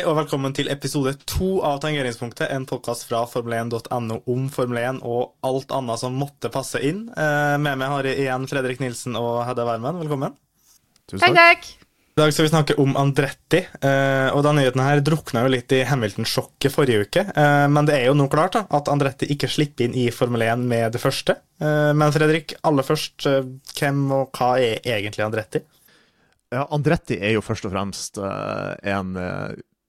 Hei og velkommen til episode to av Tangeringspunktet, en podkast fra formel1.no om Formel 1 og alt annet som måtte passe inn. Eh, med meg har jeg igjen Fredrik Nilsen og Hedda Wermen. Velkommen. Tusen takk. takk. I dag skal vi snakke om Andretti, eh, og den nyheten her drukna jo litt i Hamilton-sjokket forrige uke. Eh, men det er jo nå klart da, at Andretti ikke slipper inn i Formel 1 med det første. Men Fredrik, aller først, hvem og hva er egentlig Andretti? Ja, Andretti er jo først og fremst en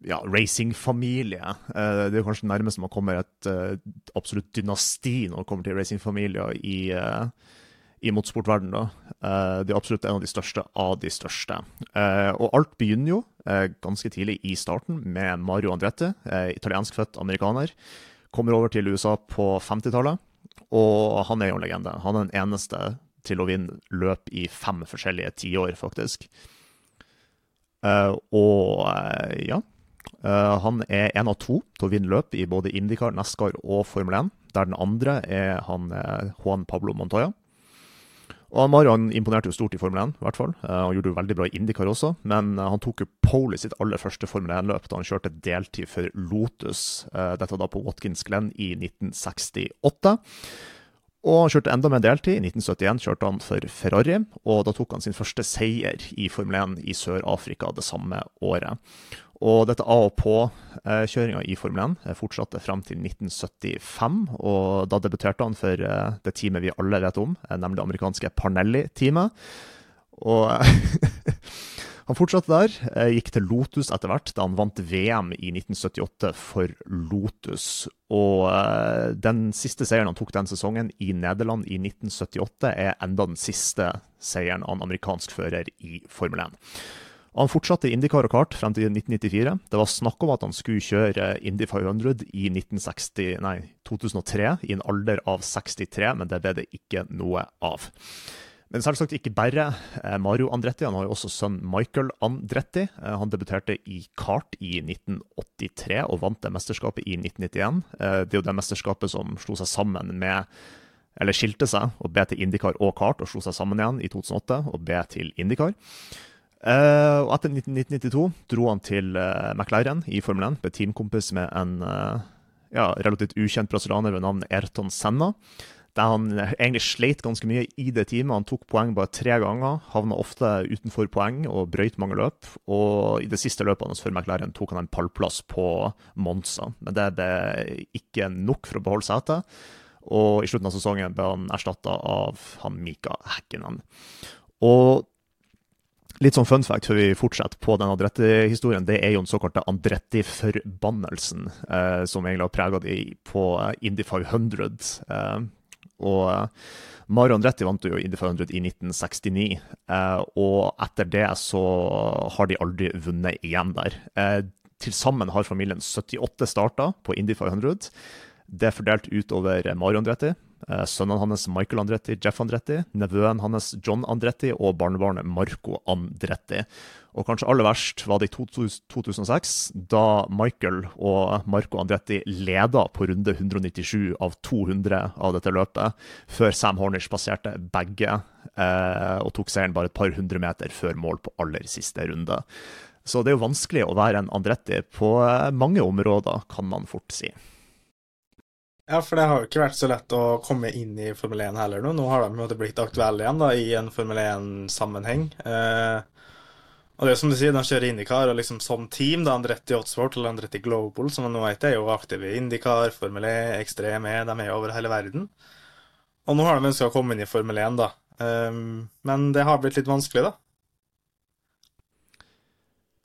ja, racingfamilie. Uh, det er kanskje nærmest man kommer et uh, absolutt dynasti når det kommer til racingfamilier i, uh, i motorsportverdenen. Uh, det er absolutt en av de største av de største. og alt begynner jo ganske tidlig i starten med Mario Andretti, italienskfødt amerikaner. Kommer over til USA på 50-tallet, og han er jo en legende. Han er den eneste til å vinne løp i fem forskjellige tiår, faktisk. og ja, Uh, han er én av to til å vinne løp i både Indycar, NASCAR og Formel 1. Der den andre er han uh, Juan Pablo Montoya. Og Mario imponerte jo stort i Formel 1, i hvert fall. Han gjorde det veldig bra i Indycar også, men han tok jo pole i sitt aller første Formel 1-løp da han kjørte deltid for Lotus, dette da på Watkins Glen i 1968. Og han kjørte enda med deltid. I 1971 kjørte han for Ferrari, og da tok han sin første seier i Formel 1 i Sør-Afrika det samme året. Og dette av og på-kjøringa i Formel 1 fortsatte frem til 1975. og Da debuterte han for eh, det teamet vi alle vet om, eh, nemlig det amerikanske Parnelli-teamet. Og han fortsatte der, eh, gikk til Lotus etter hvert, da han vant VM i 1978 for Lotus. Og den siste seieren han tok den sesongen, i Nederland i 1978, er enda den siste seieren av en amerikansk fører i Formel 1. Han fortsatte i IndyCar og kart frem til 1994. Det var snakk om at han skulle kjøre Indy 500 i 1960, nei, 2003, i en alder av 63, men det ble det ikke noe av. Men selvsagt ikke bare eh, Mario Andretti, han har jo også sønn Michael Andretti. Eh, han debuterte i kart i 1983 og vant det mesterskapet i 1991. Eh, det er jo det mesterskapet som slo seg sammen med eller skilte seg og ble til Indikar og kart, og slo seg sammen igjen i 2008 og ble til Indikar. Uh, og etter 1992 dro han til McLaren i Formel 1, ble teamkompis med en ja, relativt ukjent brasilianer ved navn Ayrton Senna. Der han egentlig sleit ganske mye i det teamet. Han tok poeng bare tre ganger, havna ofte utenfor poeng og brøyt mange løp. Og i det siste løpet hans før McLaren tok han en pallplass på Monza. Men det ble ikke nok for å beholde setet. Og i slutten av sesongen ble han erstatta av han Mika Häkkinen. Og Litt sånn fun fact før vi fortsetter på den Andretti-historien, det er jo den såkalte Andretti-forbannelsen eh, som egentlig har prega de på Indy 500. Eh, og eh, Mario Andretti vant jo Indy 500 i 1969, eh, og etter det så har de aldri vunnet igjen der. Eh, Til sammen har familien 78 starter på Indy 500. Det er fordelt utover Mario Andretti, Eh, sønnen hans Michael Andretti, Jeff Andretti, nevøen hans John Andretti og barnebarnet Marco Andretti. Og kanskje aller verst var det i 2006, da Michael og Marco Andretti leda på runde 197 av 200 av dette løpet, før Sam Hornish passerte begge eh, og tok seieren bare et par hundre meter før mål på aller siste runde. Så det er jo vanskelig å være en Andretti på eh, mange områder, kan man fort si. Ja, for det har jo ikke vært så lett å komme inn i Formel 1 heller nå. Nå har de blitt aktuelle igjen da, i en Formel 1-sammenheng. Eh, og det er som du sier, de kjører Indycar, og liksom som team, da, Andretti Hotsport eller Andretti Global, som nå heter, er jo aktive i Indycar, Formel E, Extreme E, de er jo over hele verden. Og nå har de ønska å komme inn i Formel 1, da. Eh, men det har blitt litt vanskelig, da.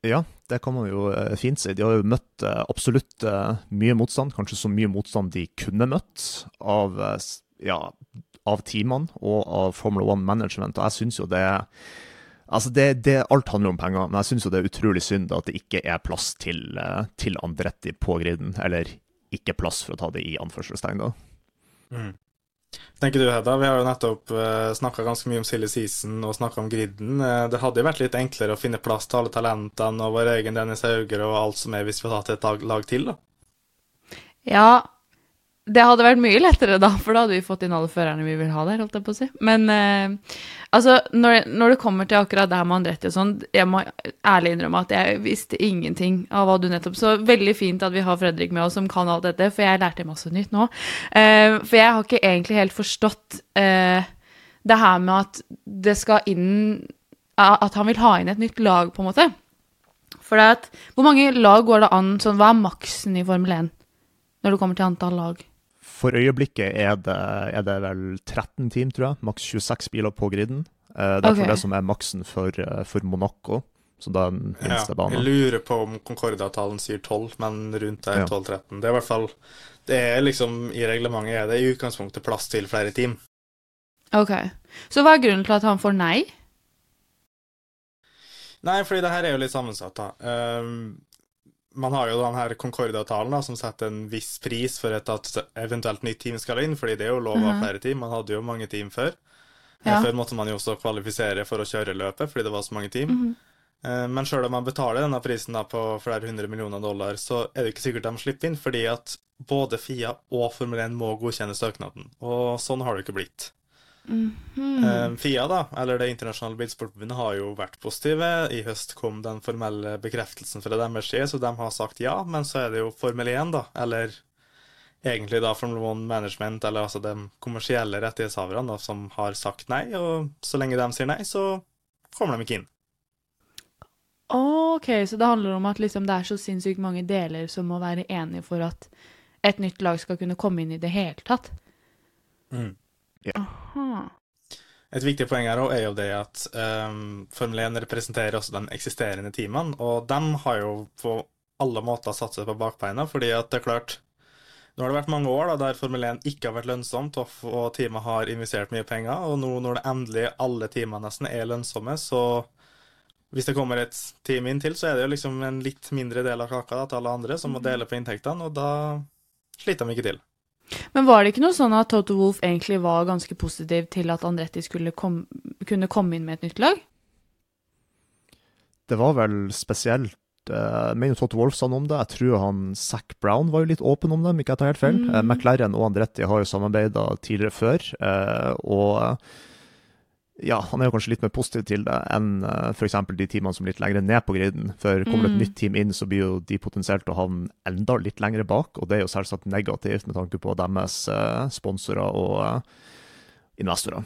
Ja, det kan man jo eh, fint si. De har jo møtt eh, absolutt eh, mye motstand, kanskje så mye motstand de kunne møtt av, ja, av teamene og av Formula One Management. Og jeg syns jo det Altså, det, det, Alt handler om penger, men jeg syns det er utrolig synd at det ikke er plass til, til Andretti på griden. Eller ikke plass, for å ta det i anførselstegn, da. Mm tenker du, Hedda? Vi har jo nettopp eh, snakka ganske mye om silly season og snakka om griden. Uh, det hadde jo vært litt enklere å finne plass til alle talentene og vår egen Dennis Hauger og alt som er, hvis vi hadde hatt et lag til, da. Ja, Det hadde vært mye lettere da, for da hadde vi fått inn alle førerne vi vil ha der, holdt jeg på å si. Men eh, altså, når, når det kommer til akkurat det her med Andretti og sånn, jeg må ærlig innrømme at jeg visste ingenting av hva du nettopp Så veldig fint at vi har Fredrik med oss som kan alt dette, for jeg lærte masse nytt nå. Eh, for jeg har ikke egentlig helt forstått eh, det her med at det skal inn At han vil ha inn et nytt lag, på en måte. For det at Hvor mange lag går det an sånn, Hva er maksen i Formel 1 når det kommer til antall lag? For øyeblikket er det, er det vel 13 team, tror jeg. Maks 26 biler på griden. Uh, det er okay. det som er maksen for, eh, for Monaco, som da er den Ja, banen. jeg lurer på om Concorde-avtalen sier 12, men rundt der Ja. 12-13. Det er i hvert fall Det er liksom I reglementet er det i utgangspunktet plass til flere team. Ok. Så hva er grunnen til at han får nei? Nei, fordi det her er jo litt sammensatt, da. Ehm, man har jo den her Concorde-avtalen som setter en viss pris for et at eventuelt nytt team skal inn, fordi det er jo lov av Mhm. flere team. Man hadde jo mange team før. Ja. Før måtte man jo også kvalifisere for å kjøre løpet, fordi det var så mange team. Mm -hmm. Men sjøl om man betaler denne prisen på flere hundre millioner dollar, så er det ikke sikkert de slipper inn, fordi at både FIA og Formel 1 må godkjenne søknaden. Og sånn har det ikke blitt. Mhm. -hmm. FIA, da, eller Det internasjonale bilsportforbundet, har jo vært positive. I høst kom den formelle bekreftelsen fra deres side, så de har sagt ja. Men så er det jo Formel 1, da, eller egentlig da Formel 1 Management, eller altså de kommersielle rettighetshaverne, da, som har sagt nei. Og så lenge de sier nei, så kommer de ikke inn. Ok, så det handler om at liksom det er så sinnssykt mange deler som må være enige for at et nytt lag skal kunne komme inn i det hele tatt. Aha. Et viktig poeng her er jo det at um, Formel 1 representerer også de eksisterende teamene, og de har jo på alle måter satt seg på bakbeina, fordi at det er klart Nå har det vært mange år da, der Formel 1 ikke har vært lønnsomt, og, og teamet har investert mye penger, og nå når det endelig alle teamene nesten er lønnsomme, så hvis det kommer et team inn til, så er det jo liksom en litt mindre del av kaka da, til alle andre som må dele på inntektene, og da sliter de ikke til. Men var det ikke noe sånn at Toto Wolff egentlig var ganske positiv til at Andretti skulle kom, kunne komme inn med et nytt lag? Det var vel spesielt eh, Jeg mener Toto Wolff sa noe om det. Jeg tror han Zac Brown var jo litt åpen om det, om ikke jeg tar helt feil. Mm. Eh, McLaren og Andretti har jo samarbeida tidligere før, eh, og ja, han er jo kanskje litt mer positiv til det enn uh, f.eks. de teamene som er litt lenger ned på griden. For kommer det Mm. et nytt team inn, så blir jo de potensielt å havne enda litt lenger bak, og det er jo selvsagt negativt med tanke på deres eh, sponsorer og eh, investorer.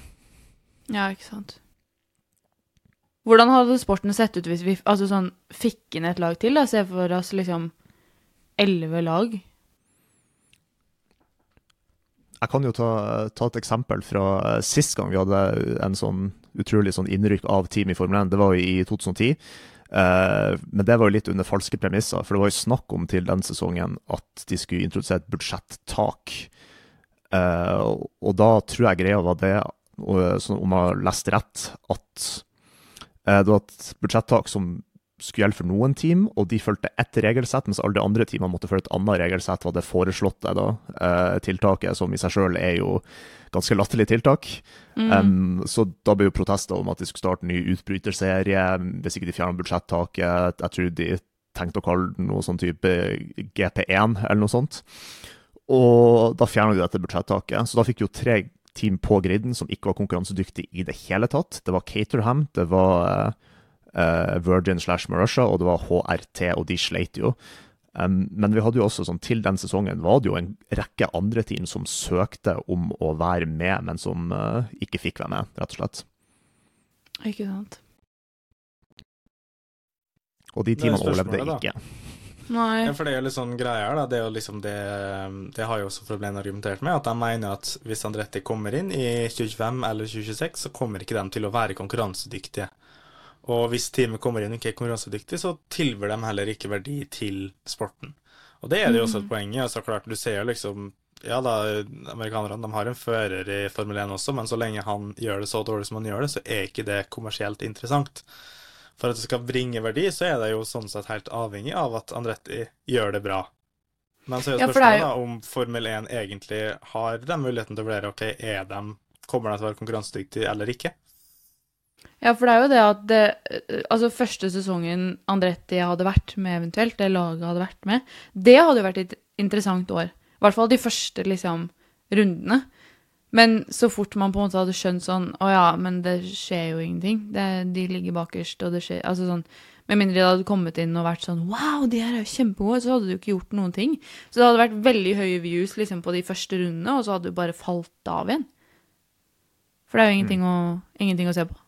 Ja, ikke sant. Hvordan hadde sporten sett ut hvis vi altså sånn, fikk inn et lag til? da? Se for oss liksom elleve lag. Jeg kan jo ta, ta et eksempel fra eh, sist gang vi hadde en sånn utrolig sånn innrykk av team i Formel 1. Det var jo i 2010. Eh, men det var jo litt under falske premisser, for det var jo snakk om til den sesongen at de skulle introdusere et budsjettak. Eh, og, da tror jeg greia var det, og, sånn, om jeg har lest rett, at eh, det var et budsjettak som skulle gjelde for noen team, og de fulgte ett regelsett, mens alle de andre teamene måtte følge et annet regelsett, var det foreslåtte da, eh, tiltaket, som i seg sjøl er jo ganske latterlig tiltak. Mm. Um, så da ble jo protester om at de skulle starte en ny utbryterserie, hvis ikke de fjerna budsjettaket. Jeg tror de tenkte å kalle det noe sånn type GP1 eller noe sånt. Og da fjerna de dette budsjettaket. Så da fikk jo tre team på griden som ikke var konkurransedyktige i det hele tatt. Det var Caterham, det var eh, Virgin slash Marussia, og det var HRT, og de sleit jo. Um, men vi hadde jo også sånn, til den sesongen var det jo en rekke andre team som søkte om å være med, men som uh, ikke fikk være med, rett og slett. Ikke sant. Og de teamene overlevde da. ikke. Nei. Ja, for det er jo litt sånn greier her, da. Det er jo liksom det Det har jo også problemet argumentert med, at de mener at hvis Andretti kommer inn i 2025 eller 2026, så kommer ikke de til å være konkurransedyktige. Og hvis teamet kommer inn og ikke er konkurransedyktig, så tilbyr de heller ikke verdi til sporten. Og det er det jo også et poeng i. Altså klart, du ser jo liksom Ja da, amerikanerne har en fører i Formel 1 også, men så lenge han gjør det så dårlig som han gjør det, så er ikke det kommersielt interessant. For at det skal bringe verdi, så er det jo sånn sett helt avhengig av at Andretti gjør det bra. Men så er jo spørsmålet da om Formel 1 egentlig har den muligheten til å vurdere ok, er de, kommer de til å være konkurransedyktige eller ikke. Ja, for det er jo det at det, Altså, første sesongen Andretti hadde vært med, eventuelt, det laget hadde vært med, det hadde jo vært et interessant år. I hvert fall de første liksom, rundene. Men så fort man på en måte hadde skjønt sånn Å ja, men det skjer jo ingenting. Det, de ligger bakerst, og det skjer Altså sånn Med mindre de hadde kommet inn og vært sånn Wow, de her er jo kjempegode, så hadde du ikke gjort noen ting. Så det hadde vært veldig høye views liksom på de første rundene, og så hadde du bare falt av igjen. For det er jo ingenting, å, ingenting å se på.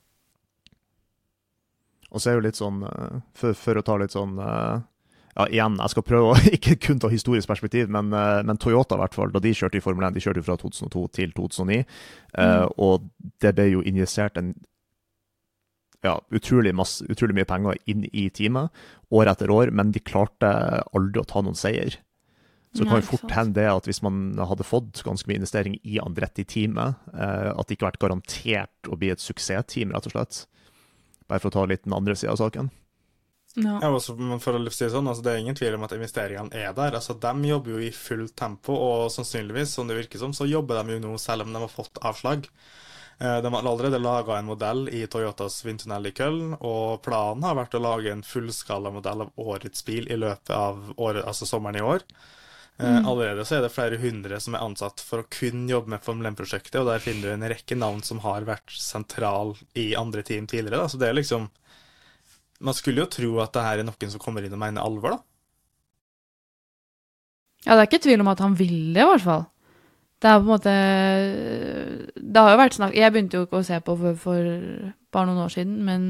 Og så er jo litt sånn, eh, for, for å ta litt sånn eh, ja, igjen, jeg skal prøve å ikke kun ta historisk perspektiv, men, eh, men, Toyota, i hvert fall, da de kjørte i Formel 1, de kjørte fra 2002 til 2009, mm. og det ble jo injisert en ja, utrolig, masse, utrolig, mye penger inn i teamet, år etter år, men de klarte aldri å ta noen seier. Så det kan jo fort hende det at hvis man hadde fått ganske mye investering i Andretti-teamet, at det ikke har vært garantert å bli et suksessteam, rett og slett. Bare for å ta litt den andre sida av saken. Ja. ja også, for å si det sånn, altså, det er ingen tvil om at investeringene er der. Altså, De jobber jo i fullt tempo, og sannsynligvis, som det virker som, så jobber de jo nå selv om de har fått avslag. Eh, de har allerede laga en modell i Toyotas vindtunnel i Köln, og planen har vært å lage en fullskala modell av årets bil i løpet av året, altså sommeren i år. Eh, mm. Allerede så er det flere hundre som er ansatt for å kun jobbe med Formel 1-prosjektet, og der finner du en rekke navn som har vært sentral i andre team tidligere. Da. Så det er liksom Man skulle jo tro at det her er noen som kommer inn og mener alvor, da. Ja, det er ikke tvil om at han vil det, i hvert fall. Det er på en måte Det har jo vært snakk Jeg begynte jo ikke å se på for, for bare noen år siden, men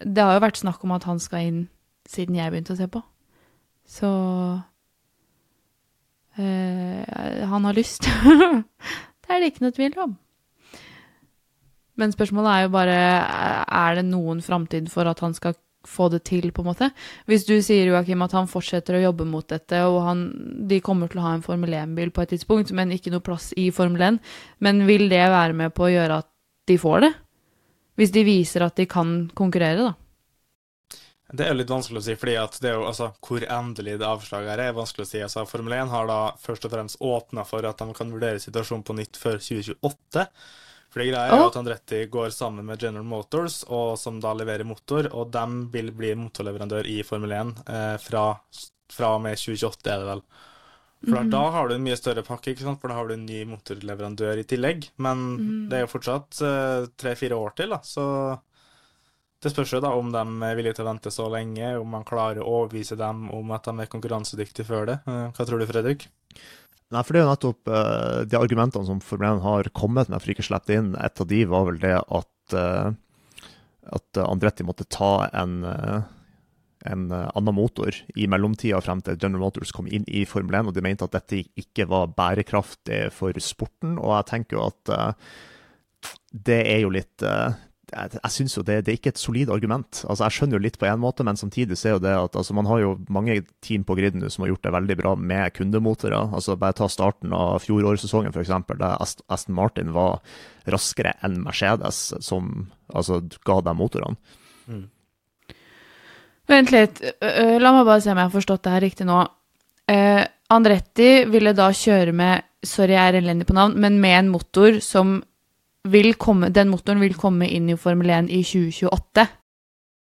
det har jo vært snakk om at han skal inn siden jeg begynte å se på. Så han har lyst. det er det ikke noe tvil om. Men spørsmålet er jo bare Er det noen framtid for at han skal få det til, på en måte? Hvis du sier Joakim, at han fortsetter å jobbe mot dette, og han, de kommer til å ha en Formel 1-bil på et tidspunkt, men ikke noe plass i Formel 1, men vil det være med på å gjøre at de får det? Hvis de viser at de kan konkurrere, da? Det er litt vanskelig å si, fordi at det er jo, altså, hvor endelig det avslaget her er, vanskelig å si. Altså, Formel 1 har da først og fremst åpna for at de kan vurdere situasjonen på nytt før 2028. For det greia er oh. at Andretti går sammen med General Motors, og som da leverer motor, og de vil bli motorleverandør i Formel 1 eh, fra, fra og med 2028, er det vel. For mm da har du en mye større pakke, ikke sant? for da har du en ny motorleverandør i tillegg. Men mm det er jo fortsatt eh, tre-fire år til, da, så det spørs jo da om de er villige til å vente så lenge, om man klarer å overbevise dem om at de er konkurransedyktige før det. Eh, hva tror du, Fredrik? Nei, for det er jo nettopp uh, de argumentene som Formel 1 har kommet med for ikke å slippe inn. Et av de var vel det at, uh, at Andretti måtte ta en, uh, en annen motor i mellomtida frem til General Motors kom inn i Formel 1, og de mente at dette ikke var bærekraftig for sporten. Og jeg tenker jo at det er jo litt jeg, jeg synes jo det, det, er ikke et solid argument. Altså, Jeg skjønner jo litt på en måte, men samtidig ser jo det at altså, man har jo mange team på griden som har gjort det veldig bra med kundemotorer. Altså, bare ta starten av fjorårssesongen, f.eks., der Aston Martin var raskere enn Mercedes, som altså, ga dem motorene. Mm. Vent litt, la meg bare se om jeg har forstått det her riktig nå. Eh, Andretti ville da kjøre med, sorry jeg er elendig på navn, men med en motor som komme, den motoren vil komme inn i Formel 1 i 2028.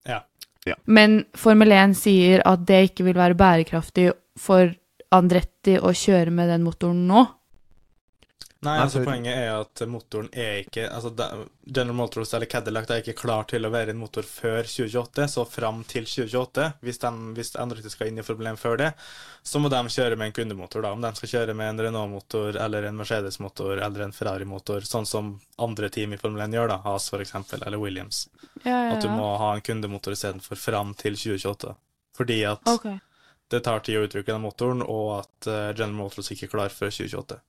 Ja. ja. Men Formel 1 sier at det ikke vil være bærekraftig for Andretti å kjøre med den motoren nå. Nei, altså Poenget er at motoren er ikke altså General Motors eller Cadillac er ikke klar til å være en motor før 2028, så fram til 2028, hvis, de, hvis andre skal inn i Formel 1 før det, så må de kjøre med en kundemotor. da, Om de skal kjøre med en Renault-motor eller en Mercedes-motor eller en Ferrari-motor, sånn som andre team i Formel 1 gjør, da, Haas f.eks., eller Williams. Ja, ja, ja. At du må ha en kundemotor istedenfor fram til 2028. Fordi at okay. det tar tid å utvikle den motoren, og at uh, General Motors ikke er klar før 2028.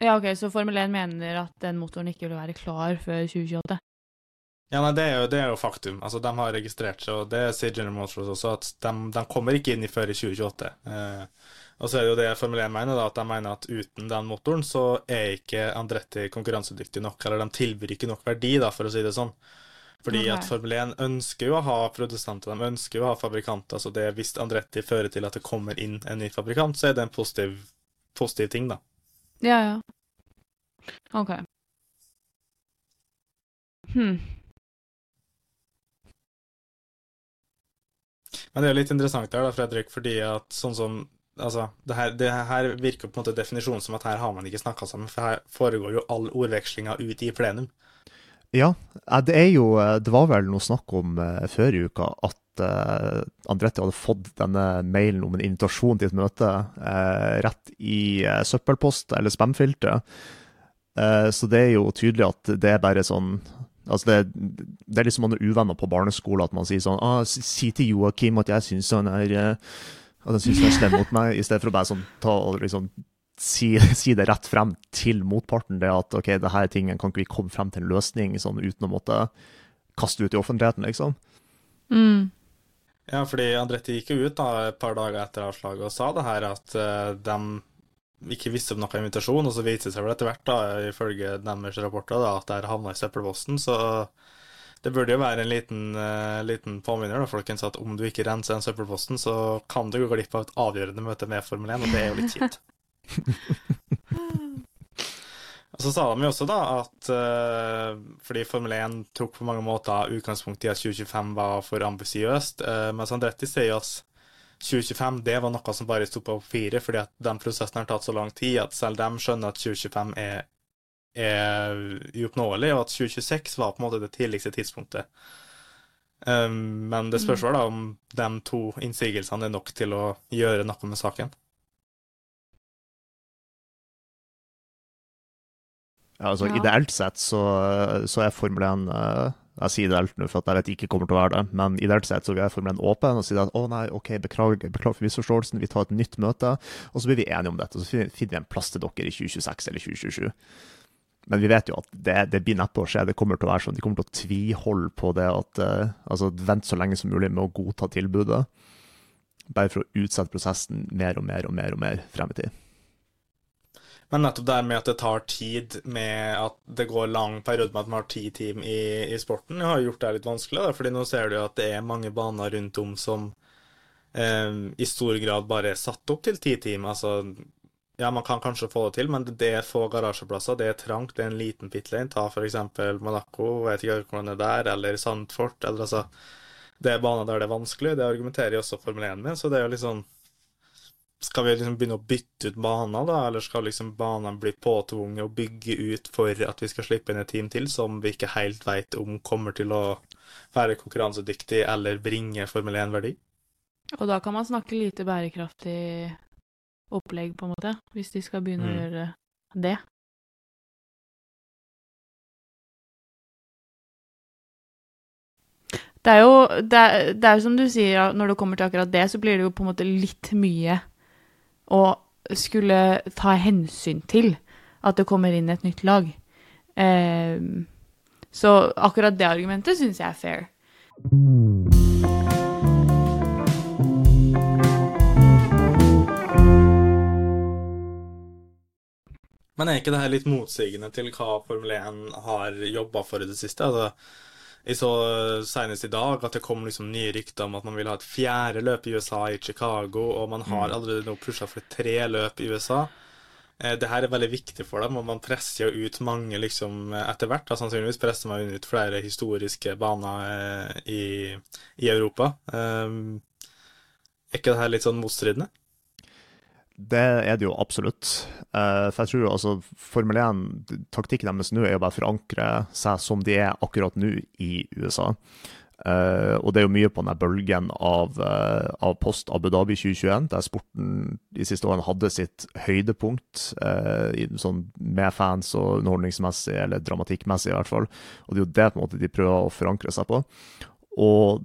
Ja, ok, Så Formel 1 mener at den motoren ikke vil være klar før 2028? Ja, nei, det er, jo, det er jo faktum. Altså, De har registrert seg, og det sier General Motors også, at de, de kommer ikke inn i før i 2028. Eh, og så er det jo det Formel 1 mener, da, at de mener at uten den motoren så er ikke Andretti konkurransedyktig nok, eller de tilbyr ikke nok verdi, da, for å si det sånn. Fordi okay. at Formel 1 ønsker jo å ha produsenter, de ønsker jo å ha fabrikanter. Så det hvis Andretti fører til at det kommer inn en ny fabrikant, så er det en positiv, positiv ting, da. Ja, ja. OK. Hm. Men det er litt interessant her, da, Fredrik, fordi at sånn som Altså, det her, det her virker på en måte definisjonen som at her har man ikke snakka sammen, for her foregår jo all ordvekslinga ut i plenum. Ja, eh, det er jo eh, Det var vel noe snakk om uh, før i uka at uh, Andretti hadde fått denne mailen om en invitasjon til et møte uh, rett i uh, søppelpost eller spamfilteret. så det er jo tydelig at det er bare sånn Altså det, det er liksom er uvenner på barneskolen at man sier sånn ah, 'Si til Joakim at jeg syns han er at han syns han er slem mot meg', i stedet for å bare sånn ta og liksom si, si, det rett frem til motparten. Det at OK, det her tingen kan ikke vi komme frem til en løsning sånn uten å måtte kaste ut i offentligheten, liksom. Mm. Ja, fordi Andretti gikk jo ut da et par dager etter avslaget og sa det her at uh, de ikke visste om noen invitasjon, og så viste det seg vel etter hvert, da, ifølge deres rapporter, da, at det her havna i søppelposten. Så det burde jo være en liten, uh, liten påminner, da, folkens, at om du ikke renser den søppelposten, så kan du gå glipp av et avgjørende møte med Formel 1, og det er jo litt kjipt. Og så sa de jo også da at uh, fordi Formel 1 tok på mange måter utgangspunkt i at 2025 var for ambisiøst, uh, mens Andretti sier jo at 2025 det var noe som bare sto på papiret fordi at den prosessen har tatt så lang tid at selv de skjønner at 2025 er, er uoppnåelig, og at 2026 var på en måte det tidligste tidspunktet. Um, men det spørs vel da om de to innsigelsene er nok til å gjøre noe med saken. Altså Ja. Ideelt sett så, så er Formel 1 eh, Jeg sier ideelt nå, for at jeg vet ikke kommer til å være det, men ideelt sett så er Formel 1 åpen og sier at å nei, OK, beklager, beklager for misforståelsen, vi tar et nytt møte, og så blir vi enige om dette. Og så finner finner vi en plass til dere i 2026 eller 2027. Men vi vet jo at det, det blir neppe å skje. Det kommer til å være sånn, De kommer til å tviholde på det at uh, altså Vent så lenge som mulig med å godta tilbudet. Bare for å utsette prosessen mer og mer og mer og mer frem i tid. Men nettopp det med at det tar tid, med at det går lang periode med at man har ti team i, i sporten, har gjort det litt vanskelig. Da. fordi nå ser du at det er mange baner rundt om som eh, i stor grad bare er satt opp til ti team. Altså, ja, man kan kanskje få det til, men det er få garasjeplasser, det er trangt, det er en liten pitlane. Ta eksempel Monaco, vet ikke hvordan det er der, eller Sandfort. Eller altså Det er baner der det er vanskelig, det argumenterer jo også Formel 1 med, så det er jo litt sånn skal vi liksom begynne å bytte ut baner, da, eller skal liksom banene bli påtvunget å bygge ut for at vi skal slippe inn et team til som vi ikke helt vet om kommer til å være konkurransedyktig eller bringe Formel 1-verdi? Og da kan man snakke lite bærekraftig opplegg, på en måte, hvis de skal begynne å Mm. gjøre det. Det er jo det er, det er som du sier, når det kommer til akkurat det, så blir det jo på en måte litt mye å skulle ta hensyn til at det kommer inn et nytt lag. Ehm, så akkurat det argumentet syns jeg er fair. Men er ikke det her litt motsigende til hva Formel 1 har jobba for i det siste? Altså, jeg så senest i dag at det kom liksom nye rykter om at man vil ha et fjerde løp i USA, i Chicago, og man har allerede nå pusha for tre løp i USA. Eh, Det her er veldig viktig for dem, og man presser jo ut mange liksom etter hvert. Da, sannsynligvis presser man ut flere historiske baner eh, i, i Europa. Um, er ikke det her litt sånn motstridende? Det er det jo absolutt. Eh, for jeg tror altså Formel 1, taktikken deres nå er jo bare å forankre seg som de er akkurat nå i USA. Eh, og det er jo mye på denne bølgen av, eh, av post Abu Dhabi 2021, der sporten de siste årene hadde sitt høydepunkt sånn, med fans og underholdningsmessig, eller dramatikkmessig i hvert fall. Og det er jo det på en måte de prøver å forankre seg på. Og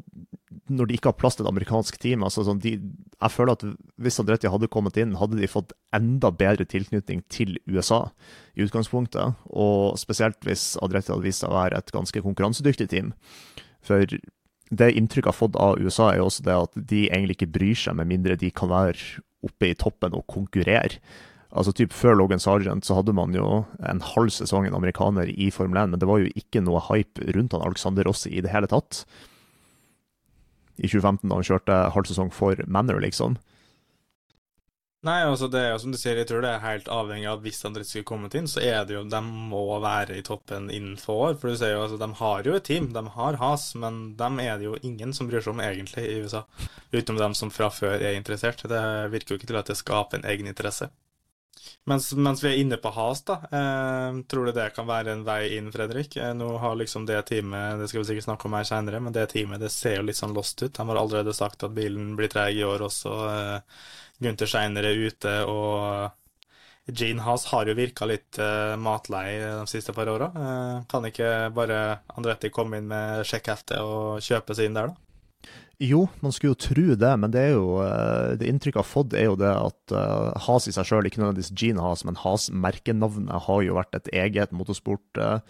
når de ikke har plass til et amerikansk team altså sånn, de, Jeg føler at hvis Andretti hadde kommet inn, hadde de fått enda bedre tilknytning til USA i utgangspunktet. Og spesielt hvis Andretti hadde vist seg å være et ganske konkurransedyktig team. For det inntrykket jeg har fått av USA, er jo også det at de egentlig ikke bryr seg, med mindre de kan være oppe i toppen og konkurrere. Altså typ Før Logan Sargent så hadde man jo en halv sesong en amerikaner i Formel 1, men det var jo ikke noe hype rundt han Alexander Rossi i det hele tatt i 2015 da han kjørte halv sesong for Manor, liksom. Nei, altså det er jo som du sier, jeg tror det er helt avhengig av hvis Andretti skulle kommet inn, så er det jo De må være i toppen innenfor år. For du ser jo, altså, de har jo et team, de har has, men dem er det jo ingen som bryr seg om egentlig i USA. Utenom dem som fra før er interessert. Det virker jo ikke til at det skaper en egen interesse. Mens, mens vi er inne på has, da, eh, tror du det kan være en vei inn, Fredrik? Eh, nå har liksom det teamet, det skal vi sikkert snakke om her senere, men det teamet det ser jo litt sånn lost ut. Han har allerede sagt at bilen blir treg i år også. Eh, Gunther Scheiner er ute, og Gene Haas har jo virka litt eh, matlei de siste par åra. Uh, kan ikke bare Andretti komme inn med sjekkhefte og kjøpe seg inn der, da? Jo, man skulle jo tro det, men det er jo, uh, det inntrykket jeg har fått, er jo det at uh, Haas i seg sjøl, ikke nødvendigvis Gene Haas, men Haas-merkenavnet har jo vært et eget motorsport uh,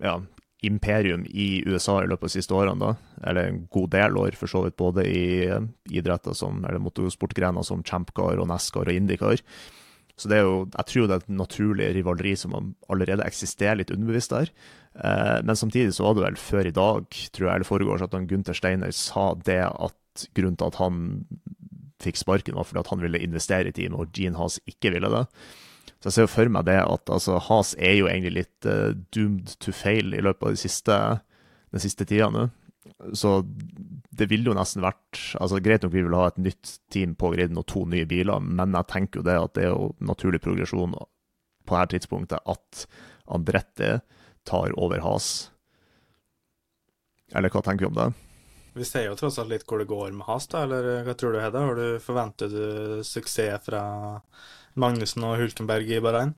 ja, imperium i USA i løpet av de siste årene. da, Eller en god del år, for så vidt, både i eh, idretter som, eller motorsportgrener som Champcar og NASCAR og Indycar. Så det er jo, jeg tror det er et naturlig rivaleri som allerede eksisterer litt underbevisst der. Eh, men samtidig så var det vel før i dag, tror jeg, eller foregårs, at Gunther Steiner sa det at grunnen til at han fikk sparken, var fordi at han ville investere i teamet, og Gene Haas ikke ville det. Så jeg ser jo for meg det at altså, Has er jo egentlig litt uh, doomed to fail i løpet av de siste, den siste tida nå. Så det ville jo nesten vært altså Greit nok vi vil ha et nytt team på griden og to nye biler, men jeg tenker jo det at det er jo naturlig progresjon på dette tidspunktet at Andretti tar over Has. Eller hva tenker vi om det? Vi ser jo tross alt litt hvor det går med Has, da, eller hva tror du, Hedda? Har du Forventer du suksess fra Magnussen og Hulkenberg i Bahrain?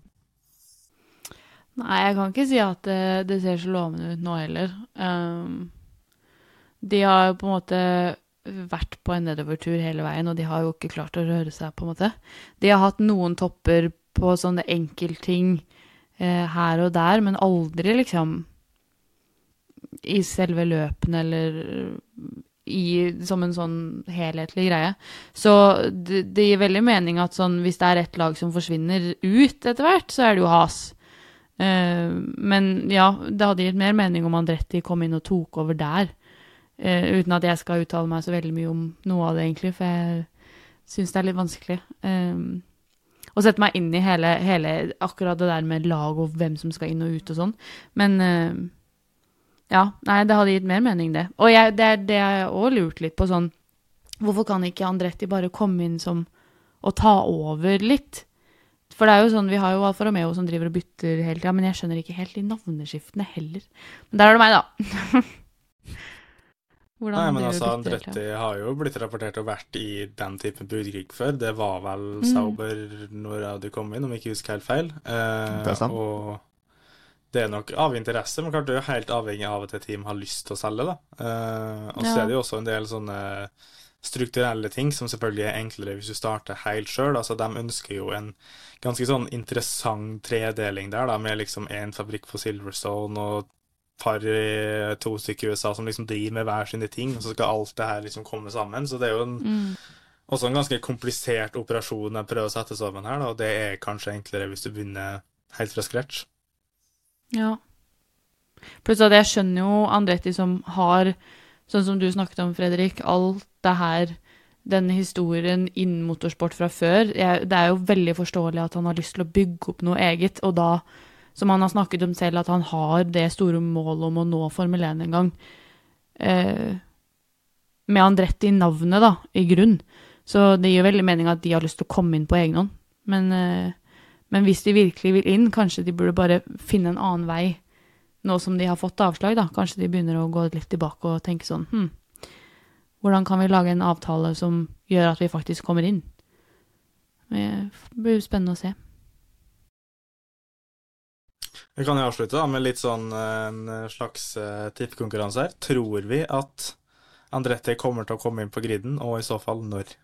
Nei, jeg kan ikke si at det, det ser så lovende ut nå heller. Um, de har jo på en måte vært på en nedovertur hele veien, og de har jo ikke klart å røre seg, på en måte. De har hatt noen topper på sånne enkeltting eh, her og der, men aldri liksom i selve løpene eller i, som en sånn helhetlig greie. Så det, det, gir veldig mening at sånn, hvis det er ett lag som forsvinner ut etter hvert, så er det jo has. Uh, men ja, det hadde gitt mer mening om Andretti kom inn og tok over der. Uh, uten at jeg skal uttale meg så veldig mye om noe av det, egentlig, for jeg syns det er litt vanskelig. Um, å sette meg inn i hele, hele, akkurat det der med lag og hvem som skal inn og ut og sånn. Men uh, ja, nei, det hadde gitt mer mening, det. Og jeg, det det jeg òg lurt litt på, sånn Hvorfor kan ikke Andretti bare komme inn som og ta over litt? For det er jo sånn, vi har jo Alfa Romeo som driver og bytter hele tida, men jeg skjønner ikke helt de navneskiftene heller. Men der er det meg, da. Hvordan Nei, men altså, Andretti har jo blitt rapportert å ha vært i den typen budkrig før. Det var vel mm. Sauber når du kom inn, om jeg ikke husker helt feil. Eh, det er sant. Og det er nok av interesse, men klart det er jo helt avhengig av at et team har lyst til å selge. da. Eh, og så ja. er det jo også en del sånne strukturelle ting som selvfølgelig er enklere hvis du starter helt sjøl. Altså, de ønsker jo en ganske sånn interessant tredeling der, da, med liksom én fabrikk på Silverstone og par, to stykker i USA som liksom driver med hver sine ting, og så skal alt det her liksom komme sammen. Så det er jo en, mm. også en ganske komplisert operasjon å prøver å sette sammen her, da, og det er kanskje enklere hvis du begynner helt fra scratch. Ja. Pluss at jeg skjønner jo Andretti som har, sånn som du snakket om, Fredrik, alt det her denne historien innen motorsport fra før. Jeg, det er jo veldig forståelig at han har lyst til å bygge opp noe eget, og da, som han har snakket om selv, at han har det store målet om å nå Formel 1 en gang. Eh, med Andretti i navnet, da, i grunn. Så det gir veldig mening at de har lyst til å komme inn på egen hånd. Men eh, men hvis de virkelig vil inn, kanskje de burde bare finne en annen vei nå som de har fått avslag, da. Kanskje de begynner å gå litt tilbake og tenke sånn Hm, hvordan kan vi lage en avtale som gjør at vi faktisk kommer inn? Det blir spennende å se. Vi kan jo avslutte da med litt sånn en slags uh, tippekonkurranse her. Tror vi at Andretti kommer til å komme inn på griden, og i så fall når?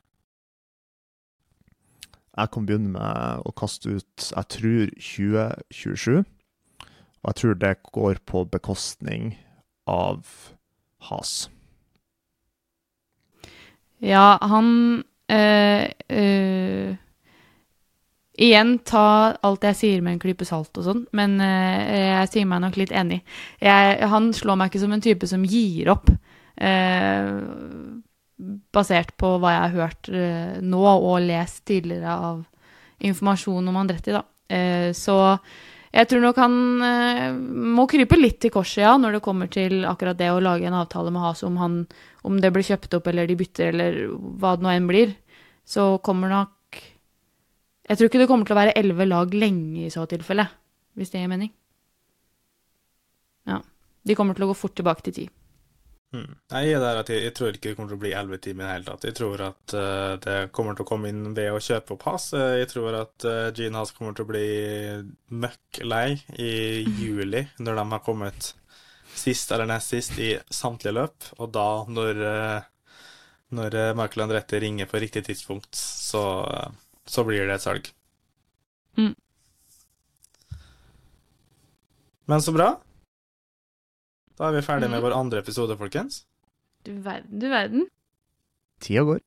Jeg kan begynne med å kaste ut jeg tror 2027. Og jeg tror det går på bekostning av Has. Ja, han øh, øh, Igjen, ta alt jeg sier med en klype salt og sånn, men uh, jeg sier meg nok litt enig. Jeg, han slår meg ikke som en type som gir opp. basert på hva jeg har hørt uh, nå og lest tidligere av informasjon om Andretti, da. Så jeg tror nok han må krype litt til korset, ja, når det kommer til akkurat det å lage en avtale med Has om, han, om det blir kjøpt opp eller de bytter eller hva det nå enn blir. Så kommer nok Jeg tror ikke det kommer til å være elleve lag lenge i så tilfelle, hvis det gir mening. Ja. De kommer til å gå fort tilbake til ti. Mm. Jeg jeg, jeg tror ikke det kommer til å bli elleve timer i det hele tatt. Jeg tror at uh, det kommer til å komme inn ved å kjøpe opp Haas. Uh, jeg tror at uh, Gene Haas kommer til å bli møkk lei i juli, når de har kommet sist eller nest sist i samtlige løp. Og da, når, når Michael Andrette ringer på riktig tidspunkt, så, så blir det et salg. Mm. Men så bra. Da er vi ferdig med Mhm. vår andre episode, folkens. Du verden, du verden. Tida går.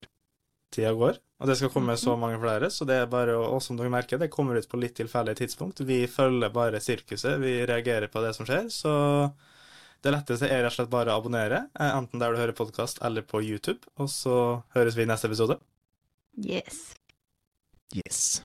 Tida går, og det skal komme Mhm. så mange flere, så det er bare å, og som dere merker, det kommer ut på litt tilfeldig tidspunkt. Vi følger bare sirkuset, vi reagerer på det som skjer, så det letteste er rett og slett bare å abonnere, eh, enten der du hører podkast eller på YouTube, og så høres vi i neste episode. Yes. Yes.